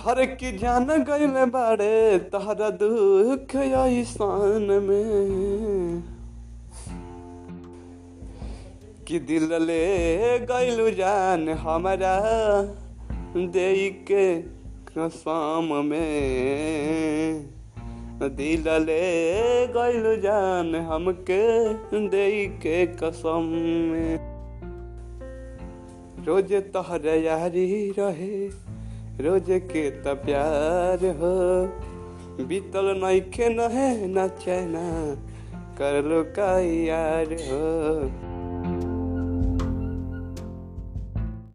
हर की जान गईले बाड़े, तहरा दुख ऐसान में। कि दिल ले गईलू जान हमारा दे के कसम में। दिल ले गईलू जान हमके दे के कसम में। रोज तोहर यारी रहे रोज के त प्यार हो बीतल नइखे नहे न चैना कर लो का यार हो